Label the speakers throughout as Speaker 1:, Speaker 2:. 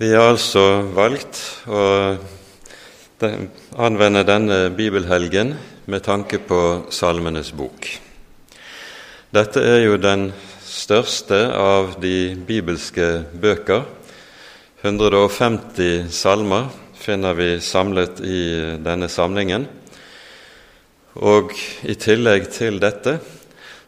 Speaker 1: Vi har altså valgt å anvende denne bibelhelgen med tanke på Salmenes bok. Dette er jo den største av de bibelske bøker. 150 salmer finner vi samlet i denne samlingen. Og i tillegg til dette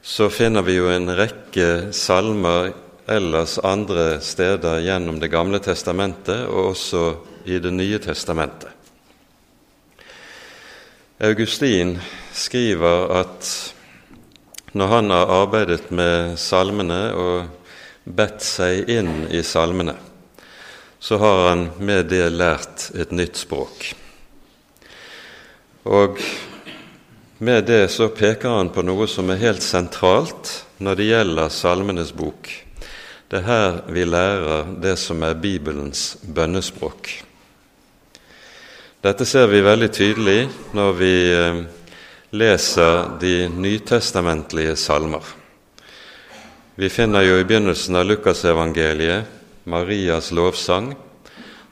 Speaker 1: så finner vi jo en rekke salmer ellers andre steder gjennom Det gamle testamentet og også i Det nye testamentet. Augustin skriver at når han har arbeidet med salmene og bedt seg inn i salmene, så har han med det lært et nytt språk. Og med det så peker han på noe som er helt sentralt når det gjelder Salmenes bok, det er her vi lærer det som er Bibelens bønnespråk. Dette ser vi veldig tydelig når vi eh, leser de nytestamentlige salmer. Vi finner jo i begynnelsen av Lukasevangeliet Marias lovsang,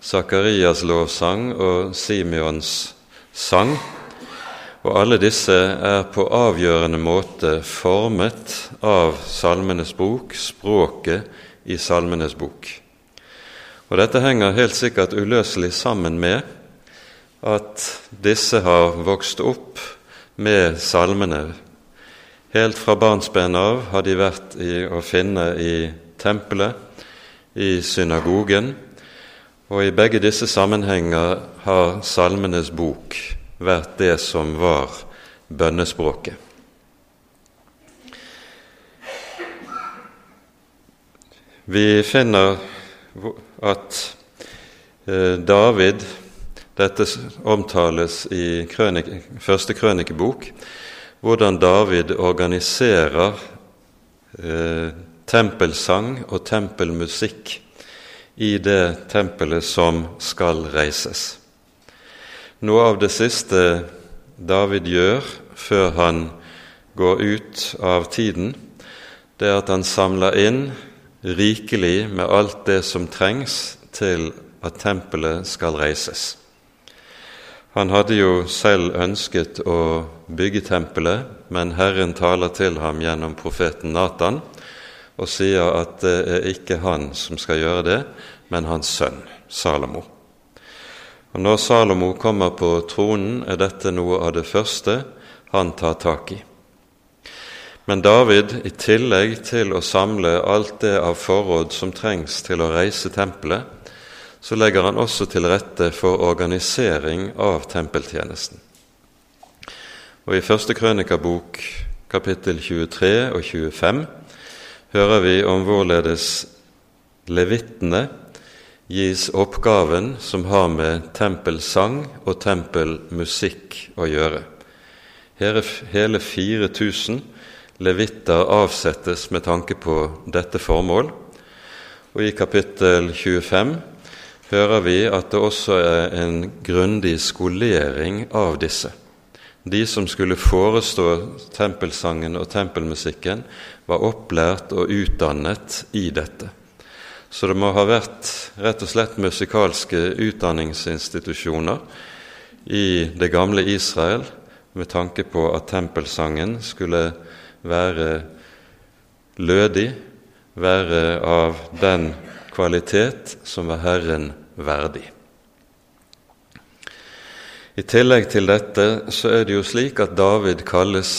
Speaker 1: Sakarias lovsang og Simeons sang. Og alle disse er på avgjørende måte formet av Salmenes bok, språket i Salmenes bok. Og Dette henger helt sikkert uløselig sammen med at disse har vokst opp med salmene. Helt fra barnsben av har de vært i, å finne i tempelet, i synagogen, og i begge disse sammenhenger har Salmenes bok vært det som var bønnespråket. Vi finner at eh, David Dette omtales i krønik, første krønikebok, hvordan David organiserer eh, tempelsang og tempelmusikk i det tempelet som skal reises. Noe av det siste David gjør før han går ut av tiden, det er at han samler inn rikelig med alt det som trengs til at tempelet skal reises. Han hadde jo selv ønsket å bygge tempelet, men Herren taler til ham gjennom profeten Natan og sier at det er ikke han som skal gjøre det, men hans sønn Salomo. Og Når Salomo kommer på tronen, er dette noe av det første han tar tak i. Men David, i tillegg til å samle alt det av forråd som trengs til å reise tempelet, så legger han også til rette for organisering av tempeltjenesten. Og I første krønikabok, kapittel 23 og 25, hører vi om hvorledes levittene gis oppgaven som har med tempelsang og tempelmusikk å gjøre. Her er Hele 4000 levitter avsettes med tanke på dette formål. Og i kapittel 25 hører vi at det også er en grundig skolering av disse. De som skulle forestå tempelsangen og tempelmusikken, var opplært og utdannet i dette. Så det må ha vært rett og slett musikalske utdanningsinstitusjoner i det gamle Israel med tanke på at tempelsangen skulle være lødig, være av den kvalitet som er Herren verdig. I tillegg til dette så er det jo slik at David kalles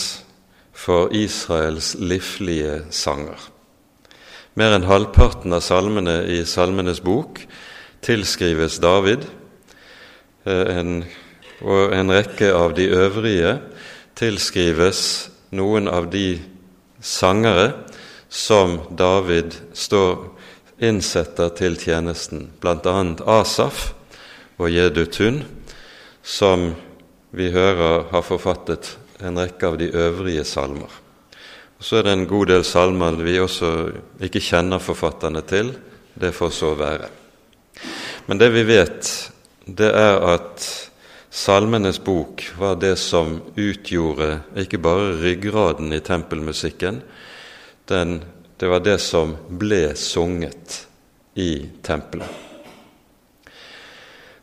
Speaker 1: for Israels livlige sanger. Mer enn halvparten av salmene i Salmenes bok tilskrives David, eh, en, og en rekke av de øvrige tilskrives noen av de sangere som David står innsetter til tjenesten, bl.a. Asaf og Jedutun, som vi hører har forfattet en rekke av de øvrige salmer. Og Så er det en god del salmer vi også ikke kjenner forfatterne til. Det får så være. Men det vi vet, det er at Salmenes bok var det som utgjorde ikke bare ryggraden i tempelmusikken, den, det var det som ble sunget i tempelet.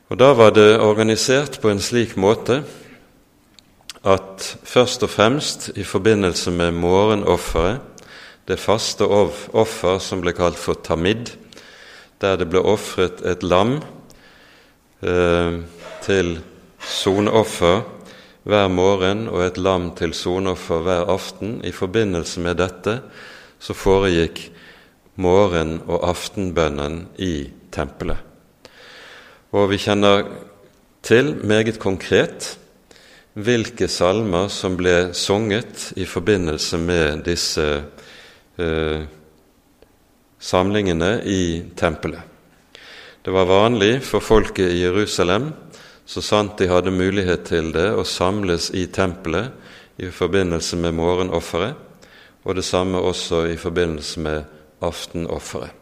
Speaker 1: Og Da var det organisert på en slik måte at først og fremst i forbindelse med morgenofferet, det faste offer som ble kalt for tamid, der det ble ofret et lam eh, til soneoffer hver morgen og et lam til soneoffer hver aften. I forbindelse med dette så foregikk morgen- og aftenbønnen i tempelet. Og vi kjenner til meget konkret hvilke salmer som ble sunget i forbindelse med disse eh, samlingene i tempelet. Det var vanlig for folket i Jerusalem, så sant de hadde mulighet til det, å samles i tempelet i forbindelse med morgenofferet, og det samme også i forbindelse med aftenofferet.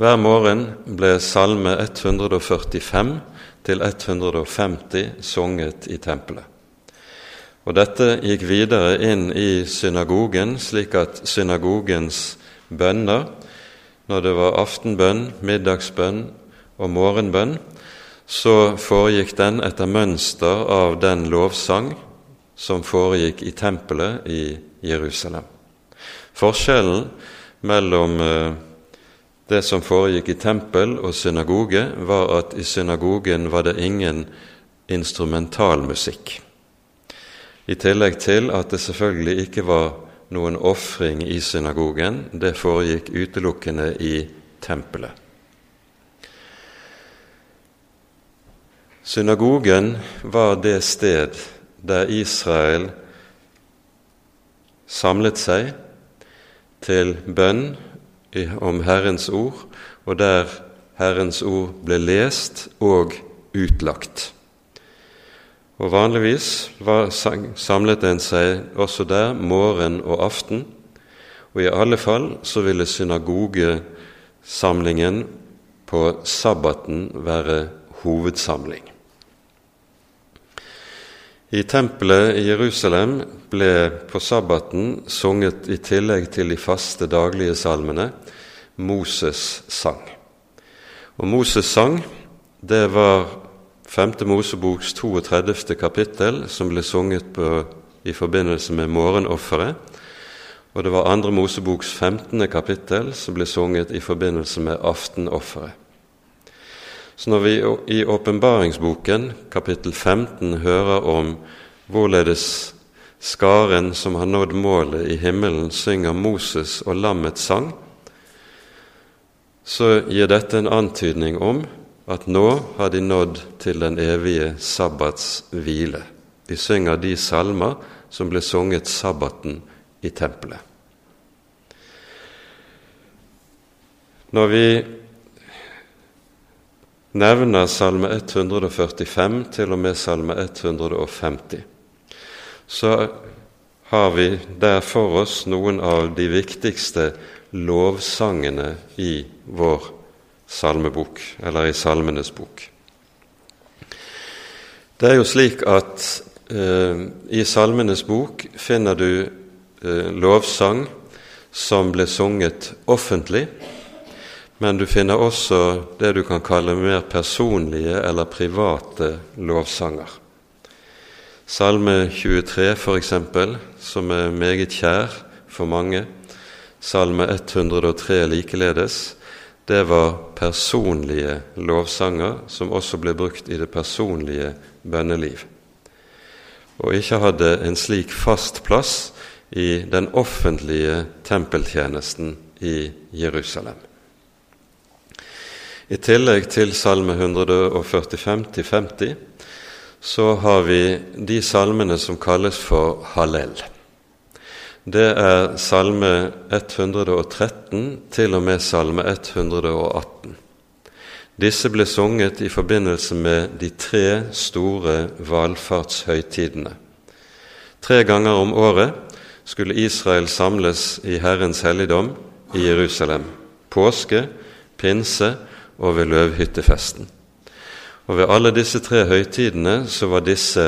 Speaker 1: Hver morgen ble Salme 145 til 150 sunget i tempelet. Og Dette gikk videre inn i synagogen, slik at synagogens bønner, når det var aftenbønn, middagsbønn og morgenbønn, så foregikk den etter mønster av den lovsang som foregikk i tempelet i Jerusalem. Forskjellen mellom eh, det som foregikk i tempel og synagoge, var at i synagogen var det ingen instrumentalmusikk. I tillegg til at det selvfølgelig ikke var noen ofring i synagogen, det foregikk utelukkende i tempelet. Synagogen var det sted der Israel samlet seg til bønn om Herrens ord, og der Herrens ord ble lest og utlagt. Og Vanligvis var, samlet en seg også der morgen og aften, og i alle fall så ville synagogesamlingen på sabbaten være hovedsamling. I tempelet i Jerusalem ble på sabbaten sunget i tillegg til de faste daglige salmene Moses sang. Og Moses sang, det var 5. Moseboks 32. kapittel, som ble sunget på, i forbindelse med morgenofferet. Og det var 2. Moseboks 15. kapittel, som ble sunget i forbindelse med aftenofferet. Så når vi i åpenbaringsboken, kapittel 15, hører om hvorledes skaren som har nådd målet i himmelen, synger Moses og lammets sang, så gir dette en antydning om at nå har de nådd til den evige sabbats hvile. De synger de salmer som ble sunget sabbaten i tempelet. Når vi nevner Salme 145 til og med Salme 150, så har vi der for oss noen av de viktigste lovsangene i vår salmebok, eller i Salmenes bok. Det er jo slik at eh, i Salmenes bok finner du eh, lovsang som ble sunget offentlig, men du finner også det du kan kalle mer personlige eller private lovsanger. Salme 23, f.eks., som er meget kjær for mange, Salme 103 likeledes, det var personlige lovsanger som også ble brukt i det personlige bønneliv, og ikke hadde en slik fast plass i den offentlige tempeltjenesten i Jerusalem. I tillegg til Salme 145-50 så har vi de salmene som kalles for Hallel. Det er Salme 113 til og med Salme 118. Disse ble sunget i forbindelse med de tre store valfartshøytidene. Tre ganger om året skulle Israel samles i Herrens helligdom i Jerusalem. Påske, pinse og ved løvhyttefesten. Og ved alle disse tre høytidene så var disse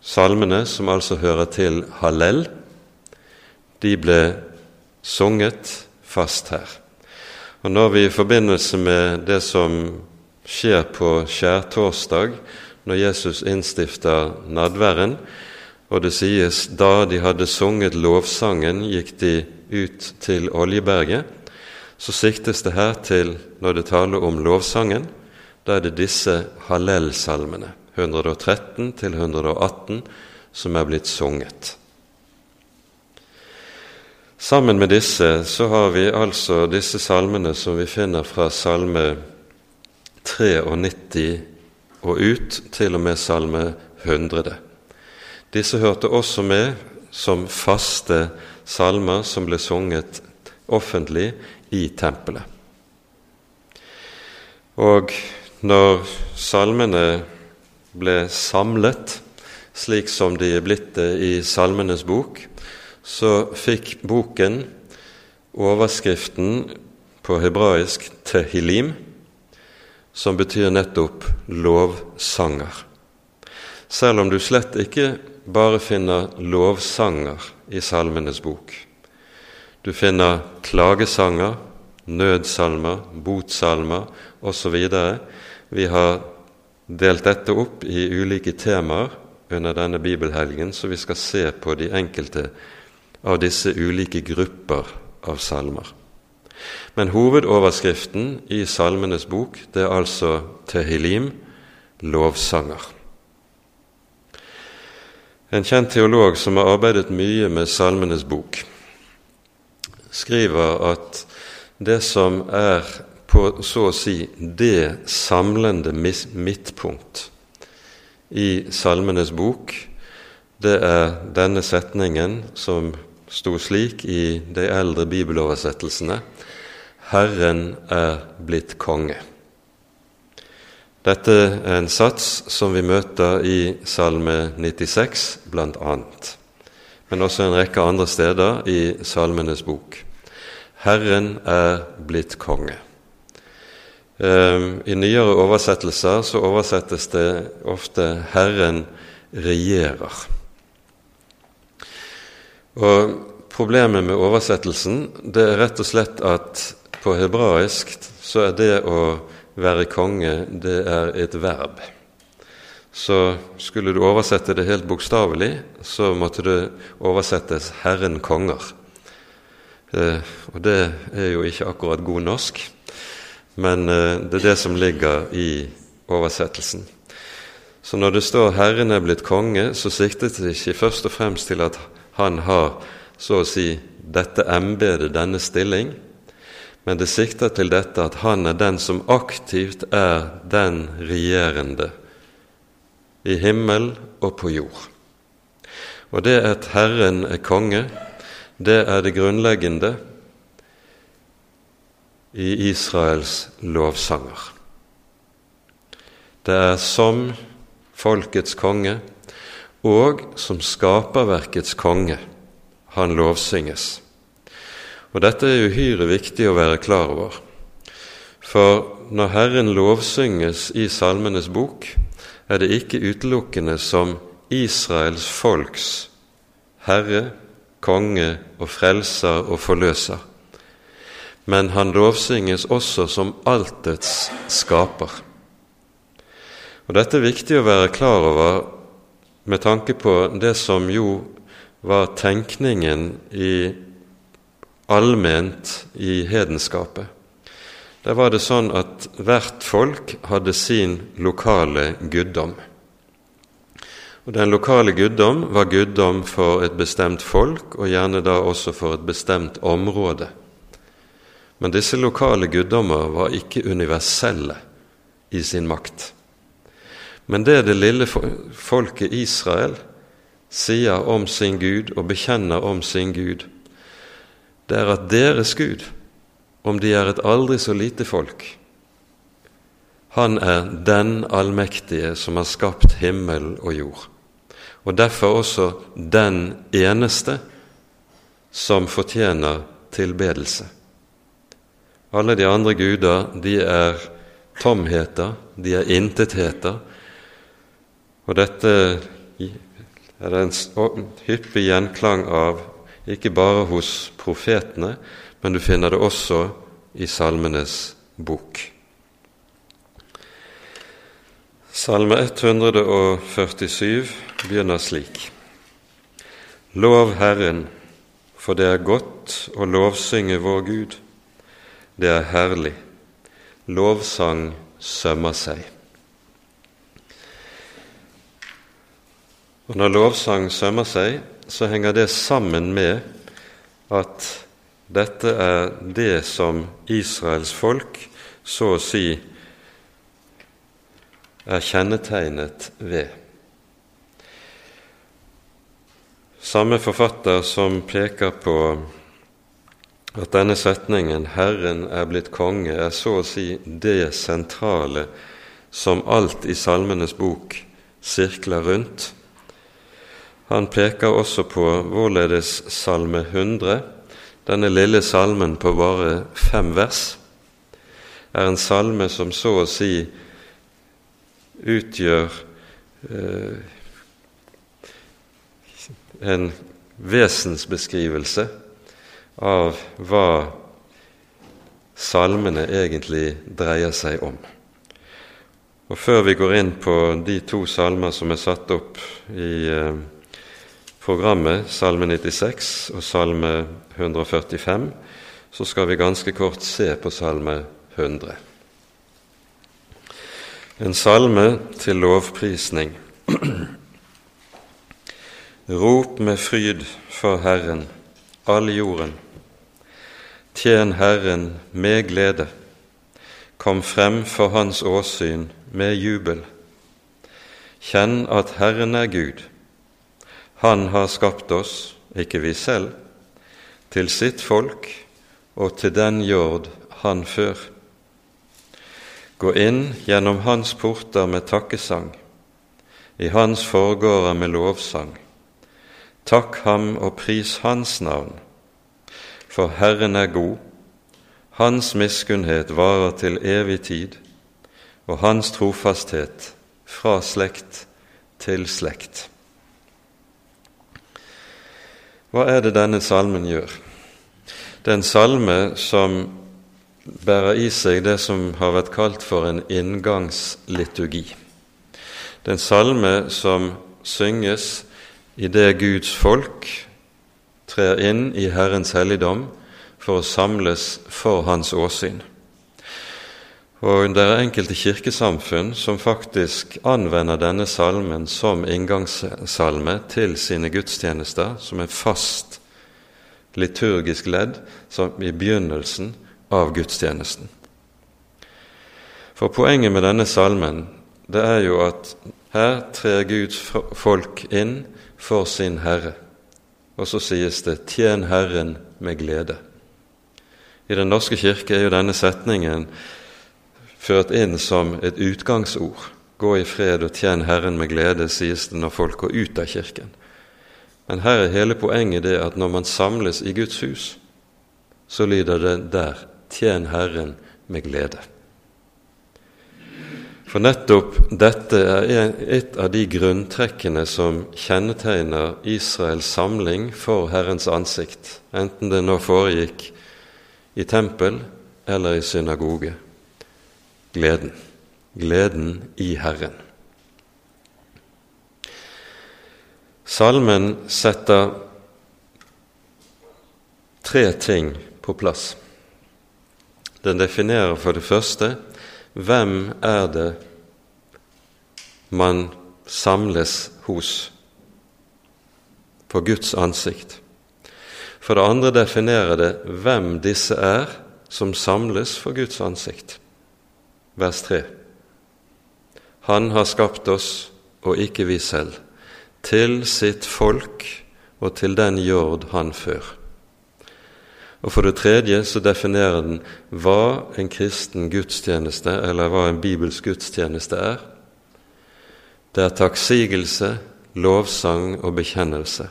Speaker 1: salmene, som altså hører til Hallel, de ble sunget fast her. Og når vi i forbindelse med det som skjer på skjærtorsdag, når Jesus innstifter nadværen, og det sies da de hadde sunget lovsangen, gikk de ut til Oljeberget, så siktes det her til, når det taler om lovsangen, da er det disse Hallel-salmene, 113 til 118, som er blitt sunget. Sammen med disse så har vi altså disse salmene som vi finner fra salme 93 og ut til og med salme 100. Disse hørte også med som faste salmer som ble sunget offentlig i tempelet. Og når salmene ble samlet, slik som de er blitt det i Salmenes bok, så fikk boken overskriften på hebraisk 'Tehilim', som betyr nettopp lovsanger. Selv om du slett ikke bare finner lovsanger i Salmenes bok. Du finner klagesanger, nødsalmer, botsalmer osv. Vi har delt dette opp i ulike temaer under denne bibelhelgen, så vi skal se på de enkelte av disse ulike grupper av salmer. Men hovedoverskriften i Salmenes bok det er altså Tehilim, lovsanger. En kjent teolog som har arbeidet mye med Salmenes bok, skriver at det som er på så å si det samlende midtpunkt i Salmenes bok, det er denne setningen som sto slik i de eldre bibeloversettelsene Herren er blitt konge. Dette er en sats som vi møter i Salme 96 bl.a., men også en rekke andre steder i Salmenes bok. Herren er blitt konge. Ehm, I nyere oversettelser så oversettes det ofte 'Herren regjerer'. Og Problemet med oversettelsen det er rett og slett at på hebraisk så er det å være konge det er et verb. Så skulle du oversette det helt bokstavelig, så måtte det oversettes 'Herren konger'. Eh, og det er jo ikke akkurat god norsk, men eh, det er det som ligger i oversettelsen. Så når det står 'Herren er blitt konge', så siktet det ikke først og fremst til at han har så å si dette embetet, denne stilling, men det sikter til dette at han er den som aktivt er den regjerende i himmel og på jord. Og det at Herren er konge, det er det grunnleggende i Israels lovsanger. Det er som folkets konge og som skaperverkets konge han lovsynges. Og Dette er uhyre viktig å være klar over. For når Herren lovsynges i Salmenes bok, er det ikke utelukkende som Israels folks herre, konge og frelser og forløser, men han lovsynges også som altets skaper. Og Dette er viktig å være klar over med tanke på det som jo var tenkningen i allment i hedenskapet. Der var det sånn at hvert folk hadde sin lokale guddom. Og Den lokale guddom var guddom for et bestemt folk, og gjerne da også for et bestemt område. Men disse lokale guddommer var ikke universelle i sin makt. Men det det lille folket Israel sier om sin Gud og bekjenner om sin Gud, det er at deres Gud, om de er et aldri så lite folk, han er den allmektige som har skapt himmel og jord, og derfor også den eneste som fortjener tilbedelse. Alle de andre guder, de er tomheter, de er intetheter, og dette er det en hyppig gjenklang av ikke bare hos profetene, men du finner det også i Salmenes bok. Salme 147 begynner slik. Lov Herren, for det er godt å lovsynge vår Gud. Det er herlig. Lovsang sømmer seg. Og Når lovsang sømmer seg, så henger det sammen med at dette er det som Israels folk så å si er kjennetegnet ved. Samme forfatter som peker på at denne setningen 'Herren er blitt konge' er så å si det sentrale som alt i Salmenes bok sirkler rundt. Han peker også på hvorledes Salme 100, denne lille salmen på bare fem vers, er en salme som så å si utgjør eh, en vesensbeskrivelse av hva salmene egentlig dreier seg om. Og Før vi går inn på de to salmer som er satt opp i eh, programmet, Salme 96 og Salme 145, så skal vi ganske kort se på Salme 100 en salme til lovprisning. Rop med fryd for Herren, all jorden. Tjen Herren med glede. Kom frem for Hans åsyn med jubel. Kjenn at Herren er Gud. Han har skapt oss, ikke vi selv, til sitt folk og til den jord han før. Gå inn gjennom hans porter med takkesang, i hans forgårder med lovsang. Takk ham og pris hans navn, for Herren er god, hans miskunnhet varer til evig tid, og hans trofasthet fra slekt til slekt. Hva er det denne salmen gjør? Det er en salme som bærer i seg det som har vært kalt for en inngangsliturgi. Det er en salme som synges idet Guds folk trer inn i Herrens helligdom for å samles for Hans åsyn. Og det er enkelte kirkesamfunn som faktisk anvender denne salmen som inngangssalme til sine gudstjenester, som en fast liturgisk ledd i begynnelsen av gudstjenesten. For poenget med denne salmen det er jo at her trer Guds folk inn for sin Herre. Og så sies det 'Tjen Herren med glede'. I Den norske kirke er jo denne setningen ført inn som et utgangsord. Gå i fred og tjen Herren med glede, sies det når folk går ut av kirken. Men her er hele poenget det at når man samles i Guds hus, så lyder det der tjen Herren med glede. For nettopp dette er et av de grunntrekkene som kjennetegner Israels samling for Herrens ansikt, enten det nå foregikk i tempel eller i synagoge. Gleden. Gleden i Herren. Salmen setter tre ting på plass. Den definerer for det første hvem er det man samles hos på Guds ansikt. For det andre definerer det hvem disse er som samles for Guds ansikt. Vers 3. Han har skapt oss, og ikke vi selv, til sitt folk og til den jord han før. Og for det tredje så definerer den hva en kristen gudstjeneste, eller hva en bibelsk gudstjeneste er. Det er takksigelse, lovsang og bekjennelse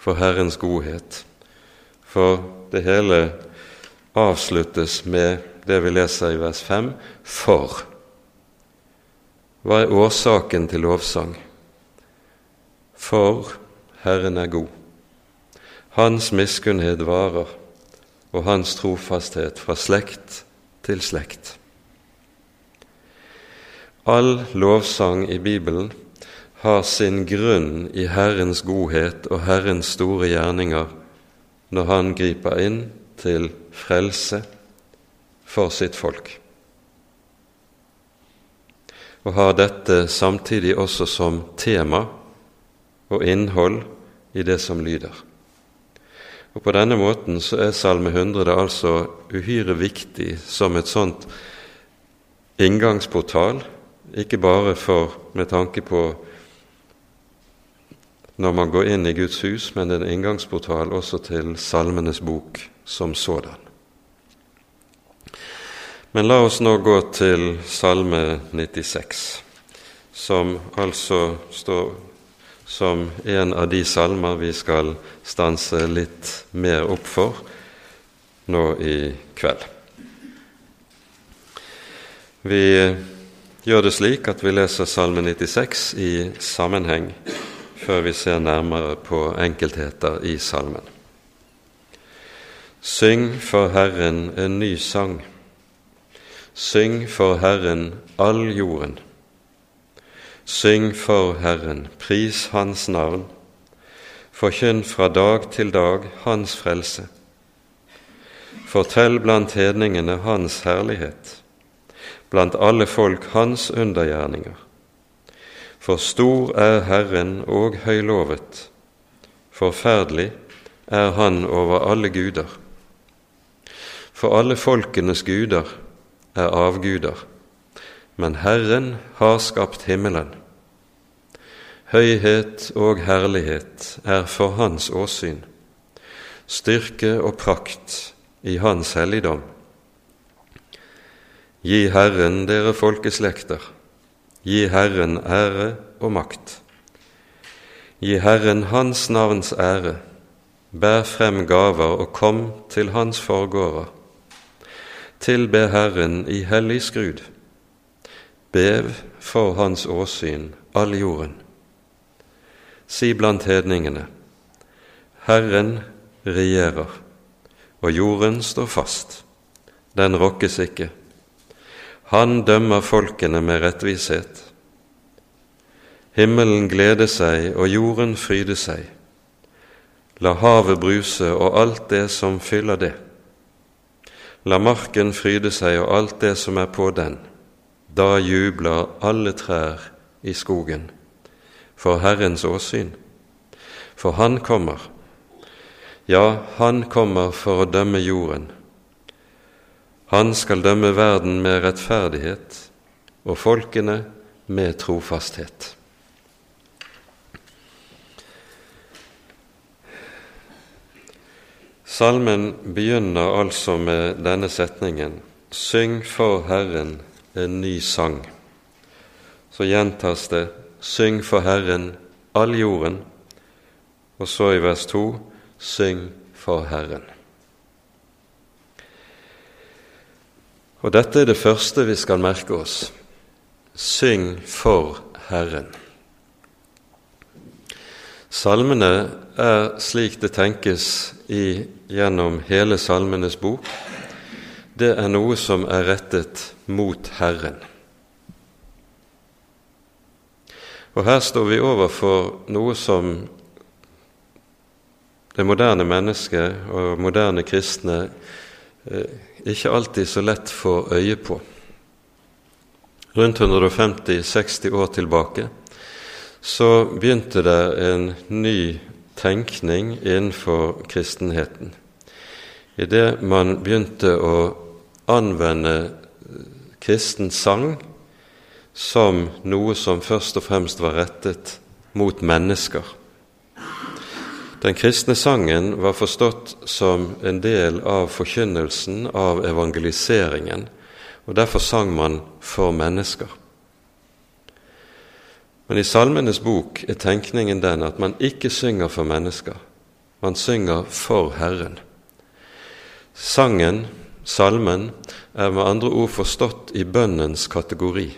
Speaker 1: for Herrens godhet. For det hele avsluttes med det vi leser i vers 5 for. Hva er årsaken til lovsang? For Herren er god. Hans miskunnhet varer og hans trofasthet fra slekt til slekt. All lovsang i Bibelen har sin grunn i Herrens godhet og Herrens store gjerninger når Han griper inn til frelse for sitt folk. Og har dette samtidig også som tema og innhold i det som lyder. Og På denne måten så er Salme 100 altså uhyre viktig som et sånt inngangsportal, ikke bare for med tanke på når man går inn i Guds hus, men en inngangsportal også til Salmenes bok som sådan. Men la oss nå gå til Salme 96, som altså står som en av de salmer vi skal stanse litt mer opp for nå i kveld. Vi gjør det slik at vi leser Salme 96 i sammenheng før vi ser nærmere på enkeltheter i salmen. Syng for Herren en ny sang. Syng for Herren all jorden. Syng for Herren, pris Hans navn, forkynn fra dag til dag Hans frelse. Fortell blant hedningene Hans herlighet, blant alle folk Hans undergjerninger. For stor er Herren og høylovet, forferdelig er Han over alle guder. For alle folkenes guder er avguder men Herren har skapt himmelen. Høyhet og herlighet er for Hans åsyn, styrke og prakt i Hans helligdom. Gi Herren dere folkeslekter, gi Herren ære og makt. Gi Herren Hans navns ære, bær frem gaver og kom til Hans forgårder. Tilbe Herren i hellig skrud Bev for hans åsyn all jorden. Si blant hedningene, Herren regjerer, og jorden står fast, den rokkes ikke. Han dømmer folkene med rettvishet. Himmelen gleder seg og jorden fryder seg. La havet bruse og alt det som fyller det. La marken fryde seg og alt det som er på den. Da jubler alle trær i skogen for Herrens åsyn. For Han kommer, ja, Han kommer for å dømme jorden. Han skal dømme verden med rettferdighet og folkene med trofasthet. Salmen begynner altså med denne setningen Syng for Herren en ny sang. Så gjentas det 'Syng for Herren, all jorden', og så i vers 2 'Syng for Herren'. Og Dette er det første vi skal merke oss. Syng for Herren. Salmene er slik det tenkes i, gjennom hele Salmenes bok, det er noe som er rettet mot Herren. Og her står vi overfor noe som det moderne mennesket og moderne kristne eh, ikke alltid så lett får øye på. Rundt 150-60 år tilbake så begynte det en ny tenkning innenfor kristenheten. Idet man begynte å anvende kristen sang som noe som først og fremst var rettet mot mennesker. Den kristne sangen var forstått som en del av forkynnelsen av evangeliseringen, og derfor sang man for mennesker. Men i Salmenes bok er tenkningen den at man ikke synger for mennesker, man synger for Herren. Sangen Salmen er med andre ord forstått i bønnens kategori.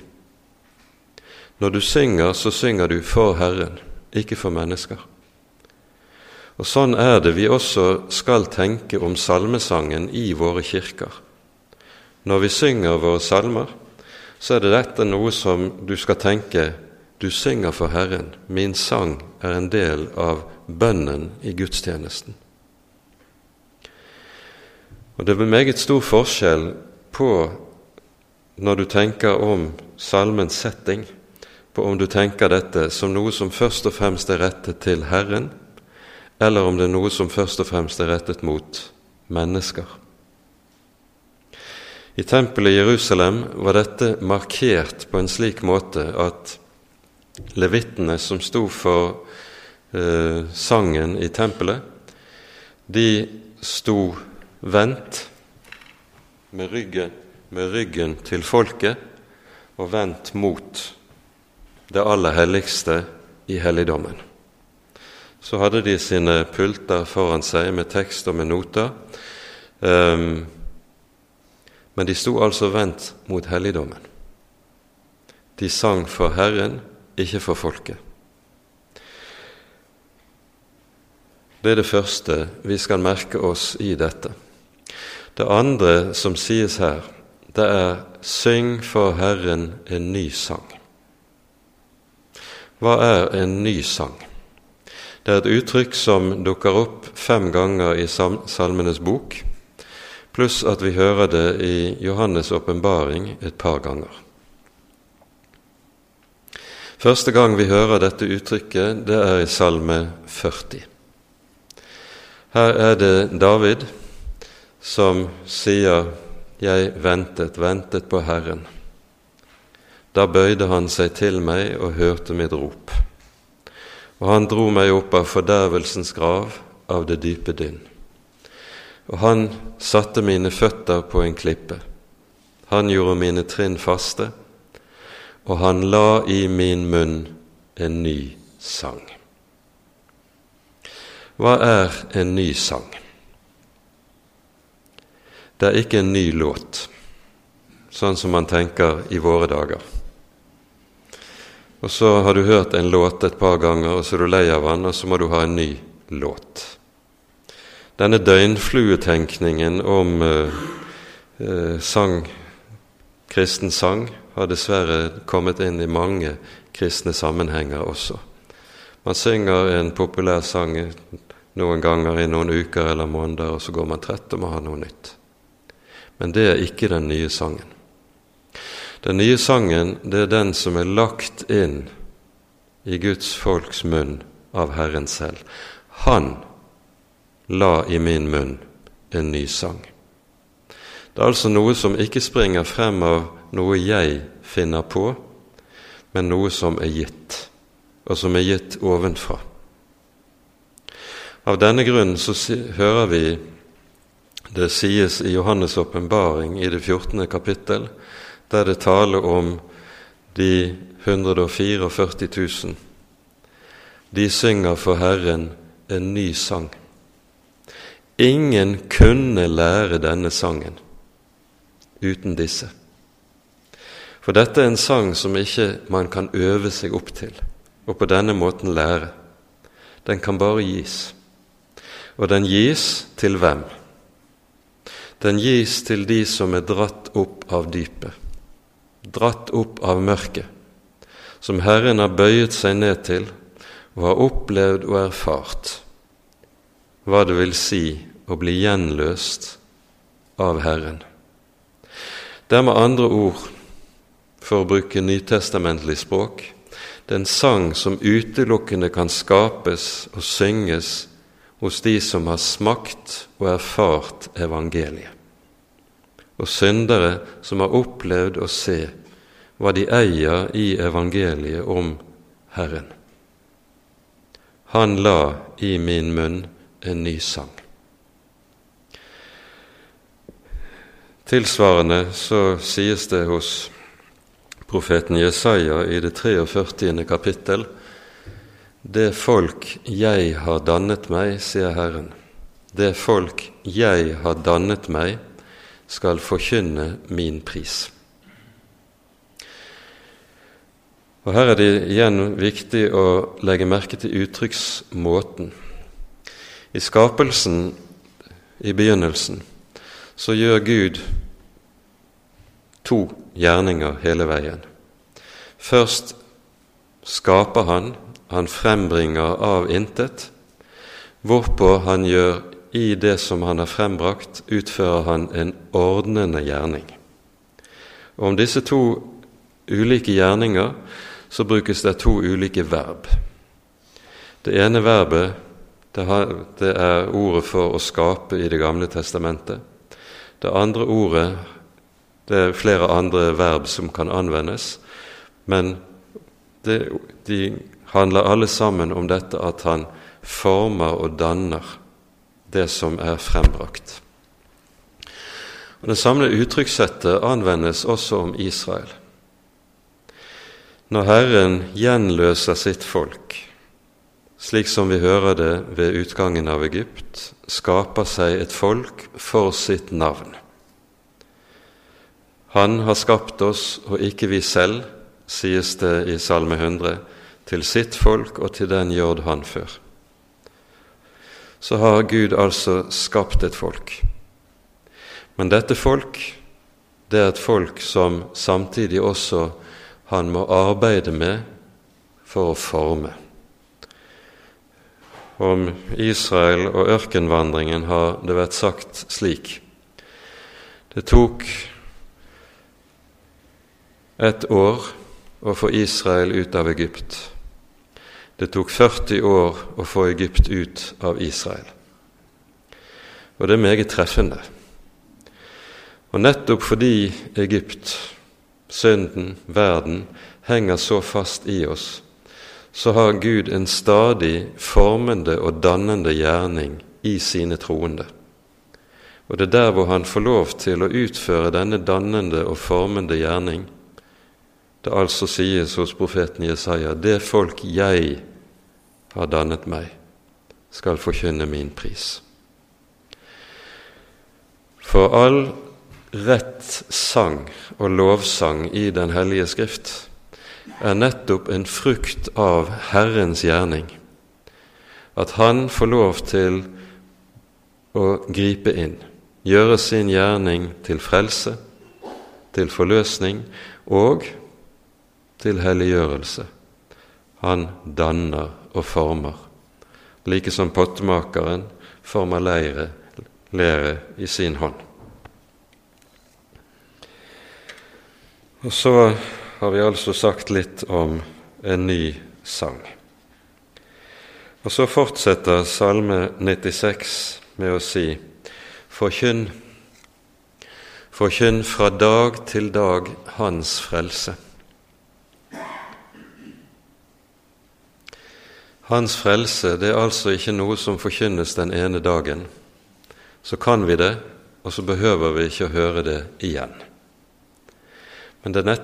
Speaker 1: Når du synger, så synger du for Herren, ikke for mennesker. Og Sånn er det vi også skal tenke om salmesangen i våre kirker. Når vi synger våre salmer, så er det dette noe som du skal tenke du synger for Herren. Min sang er en del av bønnen i gudstjenesten. Og Det er meget stor forskjell på når du tenker om salmens setting, på om du tenker dette som noe som først og fremst er rettet til Herren, eller om det er noe som først og fremst er rettet mot mennesker. I tempelet i Jerusalem var dette markert på en slik måte at levittene som sto for eh, sangen i tempelet, de sto vendt med ryggen, med ryggen til folket og vendt mot det aller helligste i helligdommen. Så hadde de sine pulter foran seg med tekst og med noter. Um, men de sto altså vendt mot helligdommen. De sang for Herren, ikke for folket. Det er det første vi skal merke oss i dette. Det andre som sies her, det er 'Syng for Herren en ny sang'. Hva er en ny sang? Det er et uttrykk som dukker opp fem ganger i Salmenes bok, pluss at vi hører det i Johannes' åpenbaring et par ganger. Første gang vi hører dette uttrykket, det er i Salme 40. Her er det David som sier 'Jeg ventet, ventet på Herren'. Da bøyde han seg til meg og hørte mitt rop. Og han dro meg opp av fordervelsens grav, av det dype dynn. Og han satte mine føtter på en klippe. Han gjorde mine trinn faste, og han la i min munn en ny sang. Hva er en ny sang? Det er ikke en ny låt, sånn som man tenker i våre dager. Og så har du hørt en låt et par ganger, og så er du lei av den, og så må du ha en ny låt. Denne døgnfluetenkningen om eh, uh, sang, kristen sang har dessverre kommet inn i mange kristne sammenhenger også. Man synger en populær sang noen ganger i noen uker eller måneder, og så går man trett og må ha noe nytt. Men det er ikke den nye sangen. Den nye sangen det er den som er lagt inn i Guds folks munn av Herren selv. Han la i min munn en ny sang. Det er altså noe som ikke springer frem av noe jeg finner på, men noe som er gitt, og som er gitt ovenfra. Av denne grunn så hører vi det sies i Johannes' åpenbaring i det 14. kapittel der det taler om de 144 000. De synger for Herren en ny sang. Ingen kunne lære denne sangen uten disse. For dette er en sang som ikke man kan øve seg opp til og på denne måten lære. Den kan bare gis. Og den gis til hvem? Den gis til de som er dratt opp av dypet dratt opp av mørket, som Herren har bøyet seg ned til og har opplevd og erfart hva det vil si å bli gjenløst av Herren. Det er med andre ord, for å bruke nytestamentlig språk, det er en sang som utelukkende kan skapes og synges hos de som har smakt og erfart evangeliet og syndere som har opplevd å se hva de eier i evangeliet om Herren. Han la i min munn en ny sang. Tilsvarende så sies det hos profeten Jesaja i det 43. kapittel Det folk jeg har dannet meg, sier Herren, det folk jeg har dannet meg, skal forkynne min pris. Og Her er det igjen viktig å legge merke til uttrykksmåten. I skapelsen i begynnelsen så gjør Gud to gjerninger hele veien. Først skaper han, han frembringer av intet, hvorpå han gjør i det som han har frembrakt, utfører han en ordnende gjerning. Og Om disse to ulike gjerninger så brukes det to ulike verb. Det ene verbet det er ordet for å skape i Det gamle testamentet. Det andre ordet det er flere andre verb som kan anvendes, men det, de handler alle sammen om dette at han former og danner det som er frembrakt. Og Det samme uttrykkssettet anvendes også om Israel. Når Herren gjenløser sitt folk, slik som vi hører det ved utgangen av Egypt, skaper seg et folk for sitt navn. Han har skapt oss, og ikke vi selv, sies det i Salme 100, til sitt folk og til den jord han før. Så har Gud altså skapt et folk. Men dette folk, det er et folk som samtidig også han må arbeide med for å forme. Om Israel og ørkenvandringen har det vært sagt slik Det tok et år å få Israel ut av Egypt. Det tok 40 år å få Egypt ut av Israel. Og det er meget treffende. Og nettopp fordi Egypt, synden, verden, henger så fast i oss, så har Gud en stadig formende og dannende gjerning i sine troende. Og det er der hvor han får lov til å utføre denne dannende og formende gjerning. Det altså sies hos profeten Jesaja det folk jeg har dannet meg, skal forkynne min pris. For all rett sang og lovsang i Den hellige Skrift er nettopp en frukt av Herrens gjerning. At Han får lov til å gripe inn, gjøre sin gjerning til frelse, til forløsning og til helliggjørelse. Han danner og former, like som pottemakeren former leire, lære i sin hånd. Og så har vi altså sagt litt om en ny sang. Og så fortsetter Salme 96 med å si Forkynn, forkynn fra dag til dag Hans frelse. Hans frelse det er altså ikke noe som forkynnes den ene dagen. Så kan vi det, og så behøver vi ikke å høre det igjen. Men det er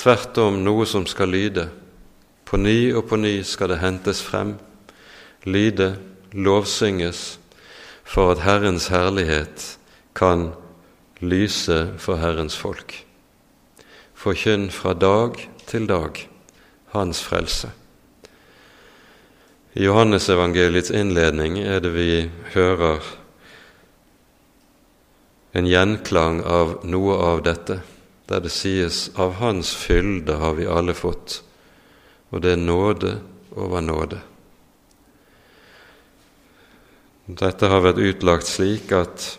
Speaker 1: Tvert om noe som skal lyde. På ny og på ny skal det hentes frem, lyde, lovsynges, for at Herrens herlighet kan lyse for Herrens folk. Forkynn fra dag til dag Hans frelse. I Johannesevangeliets innledning er det vi hører en gjenklang av noe av dette der det sies 'av Hans fylde har vi alle fått', og det er nåde over nåde. Dette har vært utlagt slik at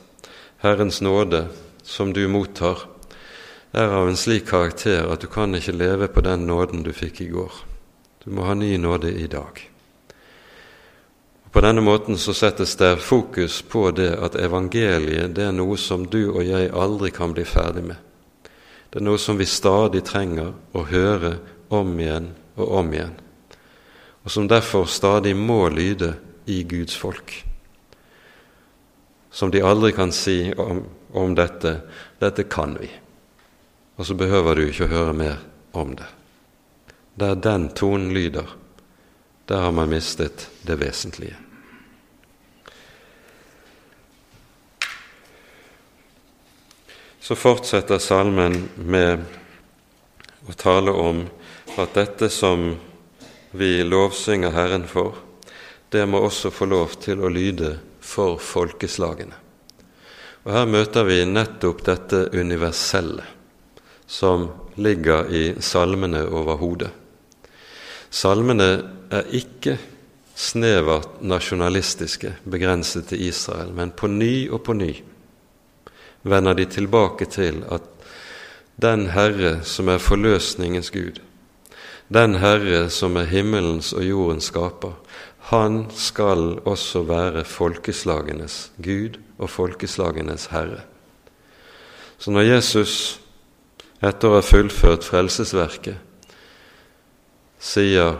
Speaker 1: Herrens nåde, som du mottar, er av en slik karakter at du kan ikke leve på den nåden du fikk i går. Du må ha ny nåde i dag. På denne måten så settes det fokus på det at evangeliet det er noe som du og jeg aldri kan bli ferdig med. Det er noe som vi stadig trenger å høre om igjen og om igjen, og som derfor stadig må lyde i Guds folk. Som de aldri kan si om, om dette 'dette kan vi', og så behøver du ikke å høre mer om det. Der den tonen lyder, der har man mistet det vesentlige. Så fortsetter salmen med å tale om at dette som vi lovsynger Herren for, det må også få lov til å lyde for folkeslagene. Og Her møter vi nettopp dette universelle som ligger i salmene over hodet. Salmene er ikke snevert nasjonalistiske, begrenset til Israel, men på ny og på ny vender de tilbake til at den Herre som er forløsningens Gud, den Herre som er himmelens og jordens skaper, han skal også være folkeslagenes Gud og folkeslagenes Herre. Så når Jesus, etter å ha fullført frelsesverket, sier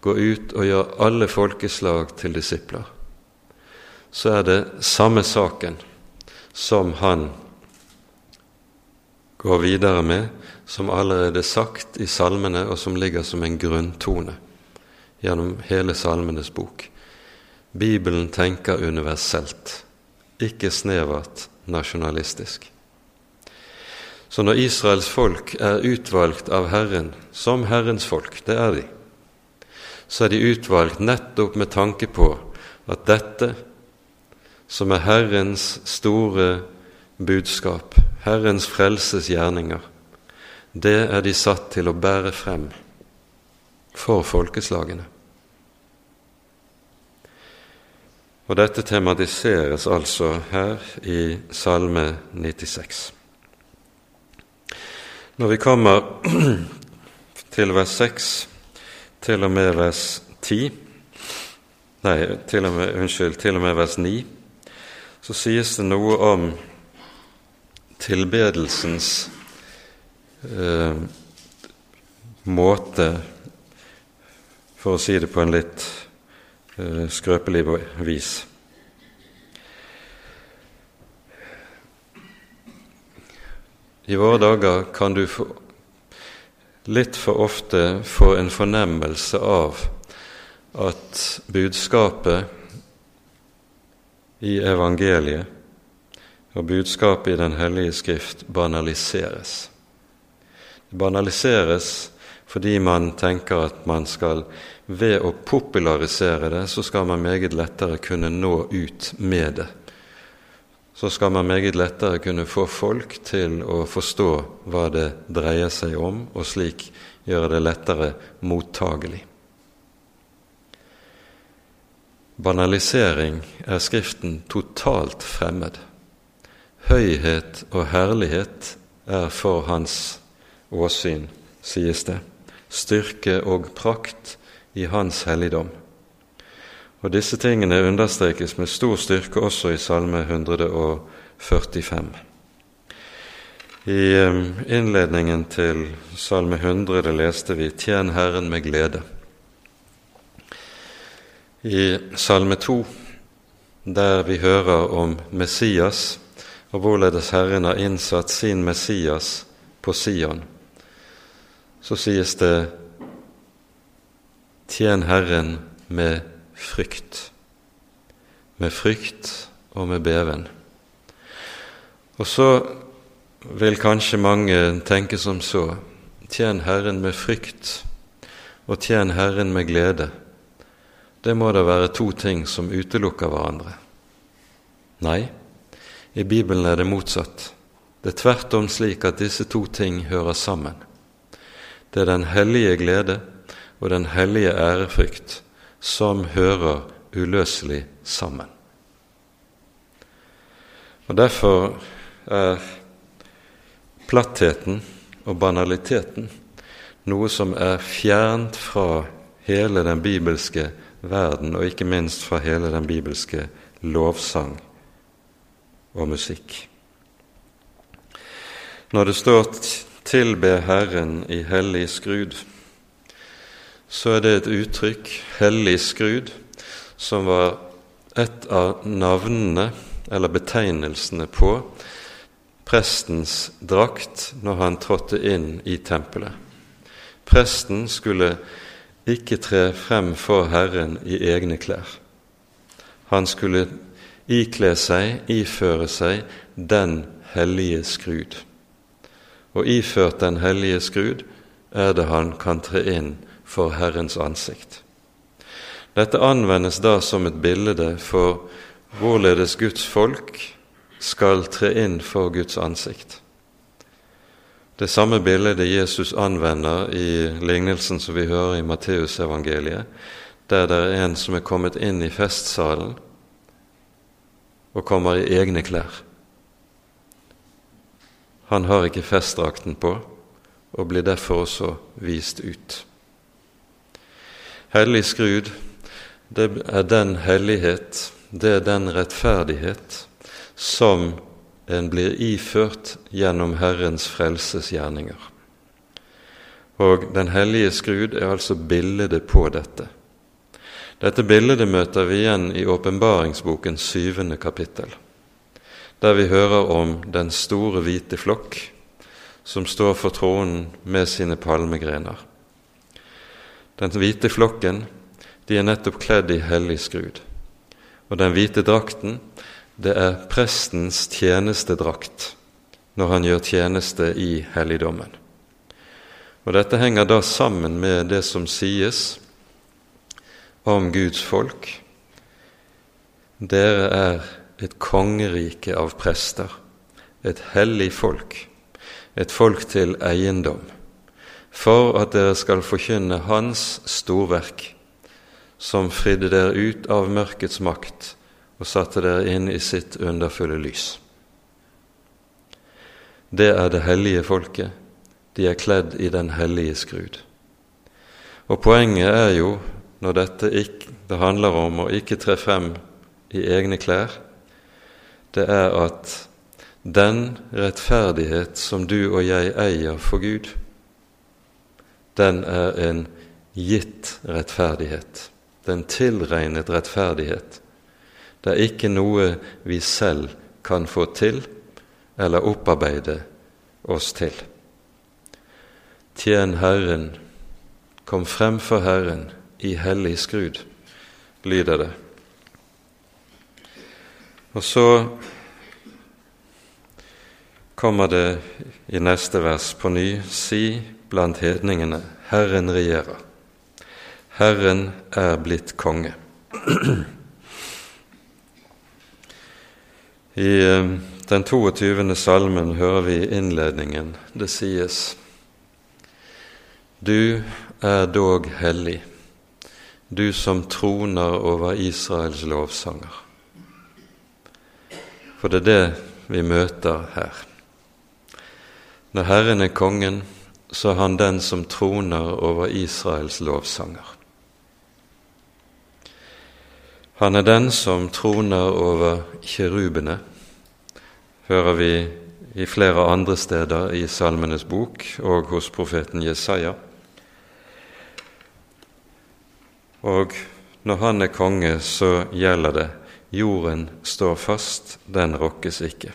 Speaker 1: 'gå ut og gjør alle folkeslag til disipler', så er det samme saken som han går videre med, som allerede sagt i salmene, og som ligger som en grunntone gjennom hele Salmenes bok. Bibelen tenker universelt, ikke snevert nasjonalistisk. Så når Israels folk er utvalgt av Herren som Herrens folk, det er de, så er de utvalgt nettopp med tanke på at dette, som er Herrens store budskap, Herrens frelses gjerninger, det er de satt til å bære frem for folkeslagene. Og dette tematiseres altså her i Salme 96. Når vi kommer til vers 6 til og med vers 10 Nei, til og med, unnskyld, til og med vers 9, så sies det noe om tilbedelsens eh, måte for å si det på en litt eh, skrøpelig vis. I våre dager kan du få, litt for ofte få en fornemmelse av at budskapet i evangeliet og budskapet i Den hellige skrift banaliseres. Det banaliseres fordi man tenker at man skal ved å popularisere det, så skal man meget lettere kunne nå ut med det. Så skal man meget lettere kunne få folk til å forstå hva det dreier seg om, og slik gjøre det lettere mottagelig. Banalisering er Skriften totalt fremmed. Høyhet og herlighet er for hans åsyn, sies det styrke og prakt i Hans helligdom. Og Disse tingene understrekes med stor styrke også i Salme 145. I innledningen til Salme 100 leste vi 'Tjen Herren med glede'. I Salme 2, der vi hører om Messias og hvorledes Herren har innsatt sin Messias på Sion, så sies det 'Tjen Herren med frykt'. Med frykt og med beven. Og så vil kanskje mange tenke som så Tjen Herren med frykt og tjen Herren med glede. Det må da være to ting som utelukker hverandre. Nei, i Bibelen er det motsatt. Det er tvert om slik at disse to ting hører sammen. Det er den hellige glede og den hellige ærefrykt som hører uløselig sammen. Og Derfor er plattheten og banaliteten noe som er fjernt fra hele den bibelske verden, og ikke minst fra hele den bibelske lovsang og musikk. Når det står tilbe Herren i hellig skrud, så er det et uttrykk, hellig skrud, som var et av navnene eller betegnelsene på prestens drakt når han trådte inn i tempelet. Presten skulle ikke tre frem for Herren i egne klær. Han skulle ikle seg, iføre seg, den hellige skrud og iført den hellige skrud er det han kan tre inn for Herrens ansikt. Dette anvendes da som et bilde for hvorledes Guds folk skal tre inn for Guds ansikt. Det samme bildet Jesus anvender i lignelsen som vi hører i Matteusevangeliet, der det er en som er kommet inn i festsalen og kommer i egne klær. Han har ikke festdrakten på og blir derfor også vist ut. Hellig skrud, det er den hellighet, det er den rettferdighet som en blir iført gjennom Herrens frelsesgjerninger. Og Den hellige skrud er altså bildet på dette. Dette bildet møter vi igjen i åpenbaringsbokens syvende kapittel, der vi hører om den store hvite flokk som står for tronen med sine palmegrener. Den hvite flokken de er nettopp kledd i hellig skrud, og den hvite drakten det er prestens tjenestedrakt når han gjør tjeneste i helligdommen. Og Dette henger da sammen med det som sies om Guds folk. Dere er et kongerike av prester, et hellig folk, et folk til eiendom, for at dere skal forkynne Hans storverk, som fridde dere ut av mørkets makt og satte dere inn i sitt underfulle lys. Det er det hellige folket. De er kledd i den hellige skrud. Og poenget er jo, når dette ikke, det handler om å ikke tre frem i egne klær, det er at den rettferdighet som du og jeg eier for Gud, den er en gitt rettferdighet. Den tilregnet rettferdighet det er ikke noe vi selv kan få til eller opparbeide oss til. Tjen Herren, kom frem for Herren i hellig skrud, lyder det. Og så kommer det i neste vers på ny si blant hedningene Herren regjerer. Herren er blitt konge. I eh, den 22. salmen hører vi innledningen. Det sies Du er dog hellig, du som troner over Israels lovsanger. For det er det vi møter her. Når Herren er kongen, så er han den som troner over Israels lovsanger. Han er den som troner over kirubene, hører vi i flere andre steder i Salmenes bok og hos profeten Jesaja. Og når han er konge, så gjelder det jorden står fast, den rokkes ikke.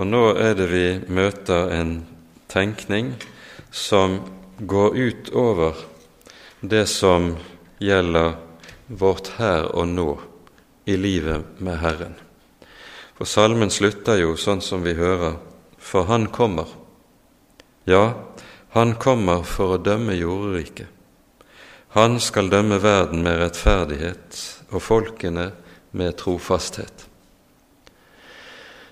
Speaker 1: Og nå er det vi møter en tenkning som går ut over det som gjelder vårt her og nå i livet med Herren. For salmen slutter jo sånn som vi hører, for Han kommer. Ja, Han kommer for å dømme jorderiket. Han skal dømme verden med rettferdighet og folkene med trofasthet.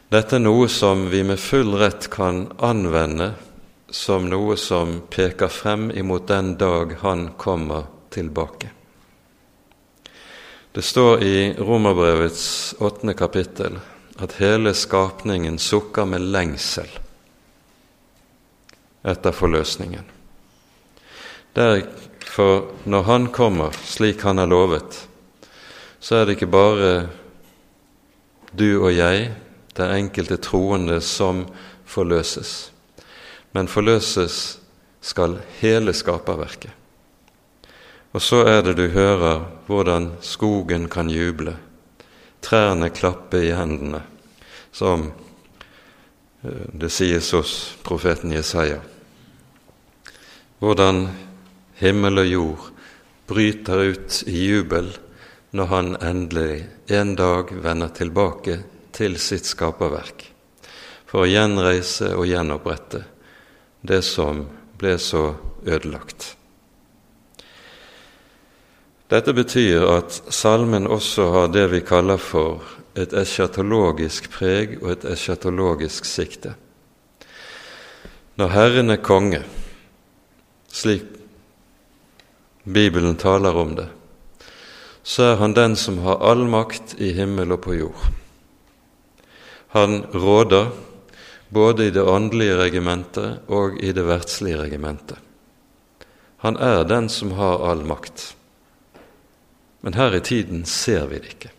Speaker 1: Dette er noe som vi med full rett kan anvende som noe som peker frem imot den dag Han kommer tilbake. Det står i Romerbrevets åttende kapittel at hele skapningen sukker med lengsel etter forløsningen. Derfor, når Han kommer slik Han har lovet, så er det ikke bare du og jeg, den enkelte troende, som forløses, men forløses skal hele skaperverket. Og så er det du hører hvordan skogen kan juble, trærne klappe i hendene, som eh, det sies hos profeten Jesaja. Hvordan himmel og jord bryter ut i jubel når han endelig en dag vender tilbake til sitt skaperverk, for å gjenreise og gjenopprette det som ble så ødelagt. Dette betyr at salmen også har det vi kaller for et eschatologisk preg og et eschatologisk sikte. Når Herren er konge, slik Bibelen taler om det, så er han den som har all makt i himmel og på jord. Han råder både i det åndelige regimentet og i det verdslige regimentet. Han er den som har all makt. Men her i tiden ser vi det ikke.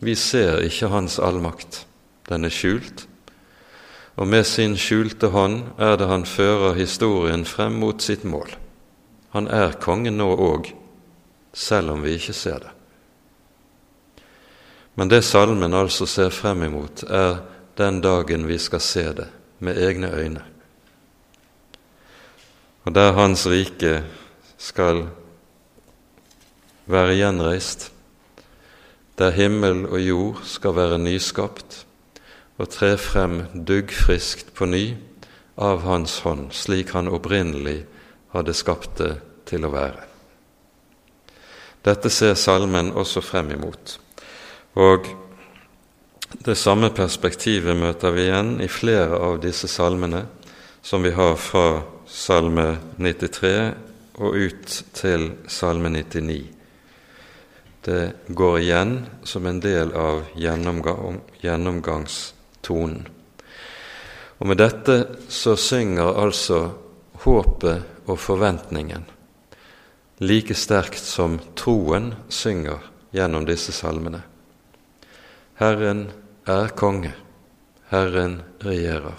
Speaker 1: Vi ser ikke hans allmakt. Den er skjult, og med sin skjulte hånd er det han fører historien frem mot sitt mål. Han er kongen nå òg, selv om vi ikke ser det. Men det salmen altså ser frem imot, er den dagen vi skal se det med egne øyne, og der Hans rike skal være gjenreist, der himmel og jord skal være nyskapt og tre frem duggfriskt på ny av Hans hånd, slik Han opprinnelig hadde skapt det til å være. Dette ser salmen også frem imot. Og det samme perspektivet møter vi igjen i flere av disse salmene som vi har fra Salme 93 og ut til Salme 99. Det går igjen som en del av gjennomgang, gjennomgangstonen. Og med dette så synger altså håpet og forventningen like sterkt som troen synger gjennom disse salmene. Herren er konge, Herren regjerer,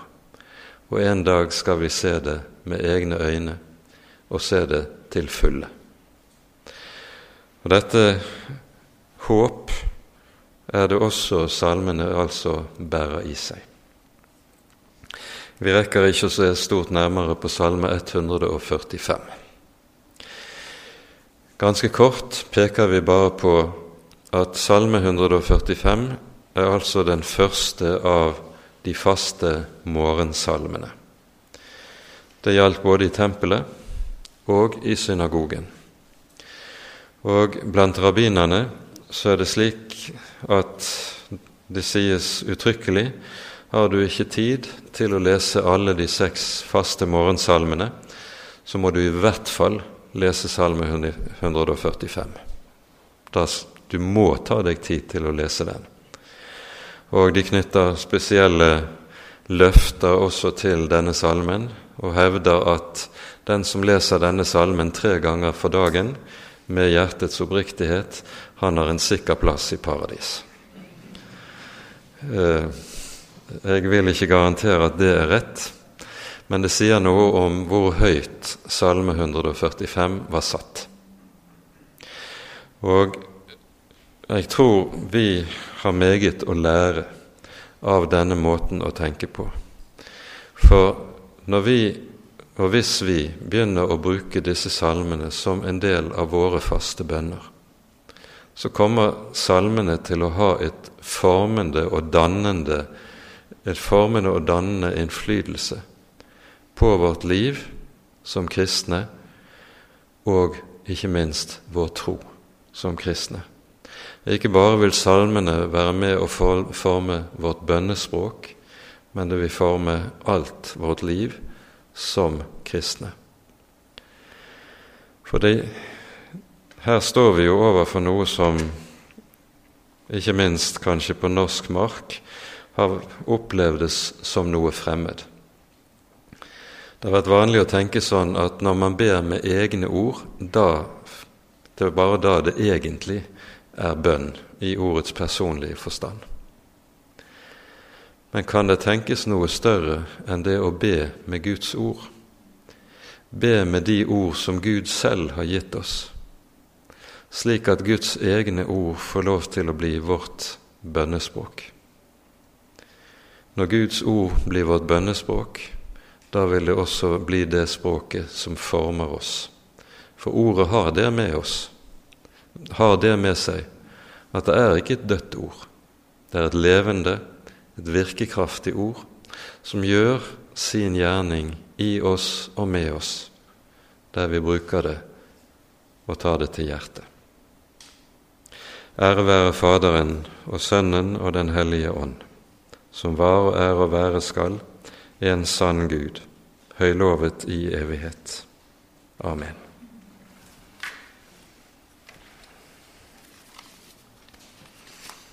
Speaker 1: og en dag skal vi se det med egne øyne og se det til fulle. Og Dette håp er det også salmene altså bærer i seg. Vi rekker ikke å se stort nærmere på Salme 145. Ganske kort peker vi bare på at Salme 145 er altså den første av de faste morgensalmene. Det gjaldt både i tempelet og i synagogen. Og blant rabbinerne så er det slik at det sies uttrykkelig har du ikke tid til å lese alle de seks faste morgensalmene, så må du i hvert fall lese Salme 145. Da, du må ta deg tid til å lese den og de knytter spesielle løfter også til denne salmen, og hevder at den som leser denne salmen tre ganger for dagen med hjertets oppriktighet, han har en sikker plass i paradis. Eh, jeg vil ikke garantere at det er rett, men det sier noe om hvor høyt Salme 145 var satt. Og jeg tror vi har meget å lære av denne måten å tenke på. For når vi, og hvis vi, begynner å bruke disse salmene som en del av våre faste bønner, så kommer salmene til å ha et formende og dannende et formende og dannende innflytelse på vårt liv som kristne, og ikke minst vår tro som kristne. Ikke bare vil salmene være med å forme vårt bønnespråk, men det vil forme alt vårt liv som kristne. For her står vi jo overfor noe som ikke minst kanskje på norsk mark har opplevdes som noe fremmed. Det har vært vanlig å tenke sånn at når man ber med egne ord, da, det er bare da det egentlig er bønn i ordets personlige forstand. Men kan det tenkes noe større enn det å be med Guds ord? Be med de ord som Gud selv har gitt oss, slik at Guds egne ord får lov til å bli vårt bønnespråk. Når Guds ord blir vårt bønnespråk, da vil det også bli det språket som former oss. For ordet har det med oss har det med seg at det er ikke et dødt ord. Det er et levende, et virkekraftig ord som gjør sin gjerning i oss og med oss der vi bruker det og tar det til hjertet. Ære være Faderen og Sønnen og Den hellige ånd, som var og er og være skal, en sann Gud, høylovet i evighet. Amen.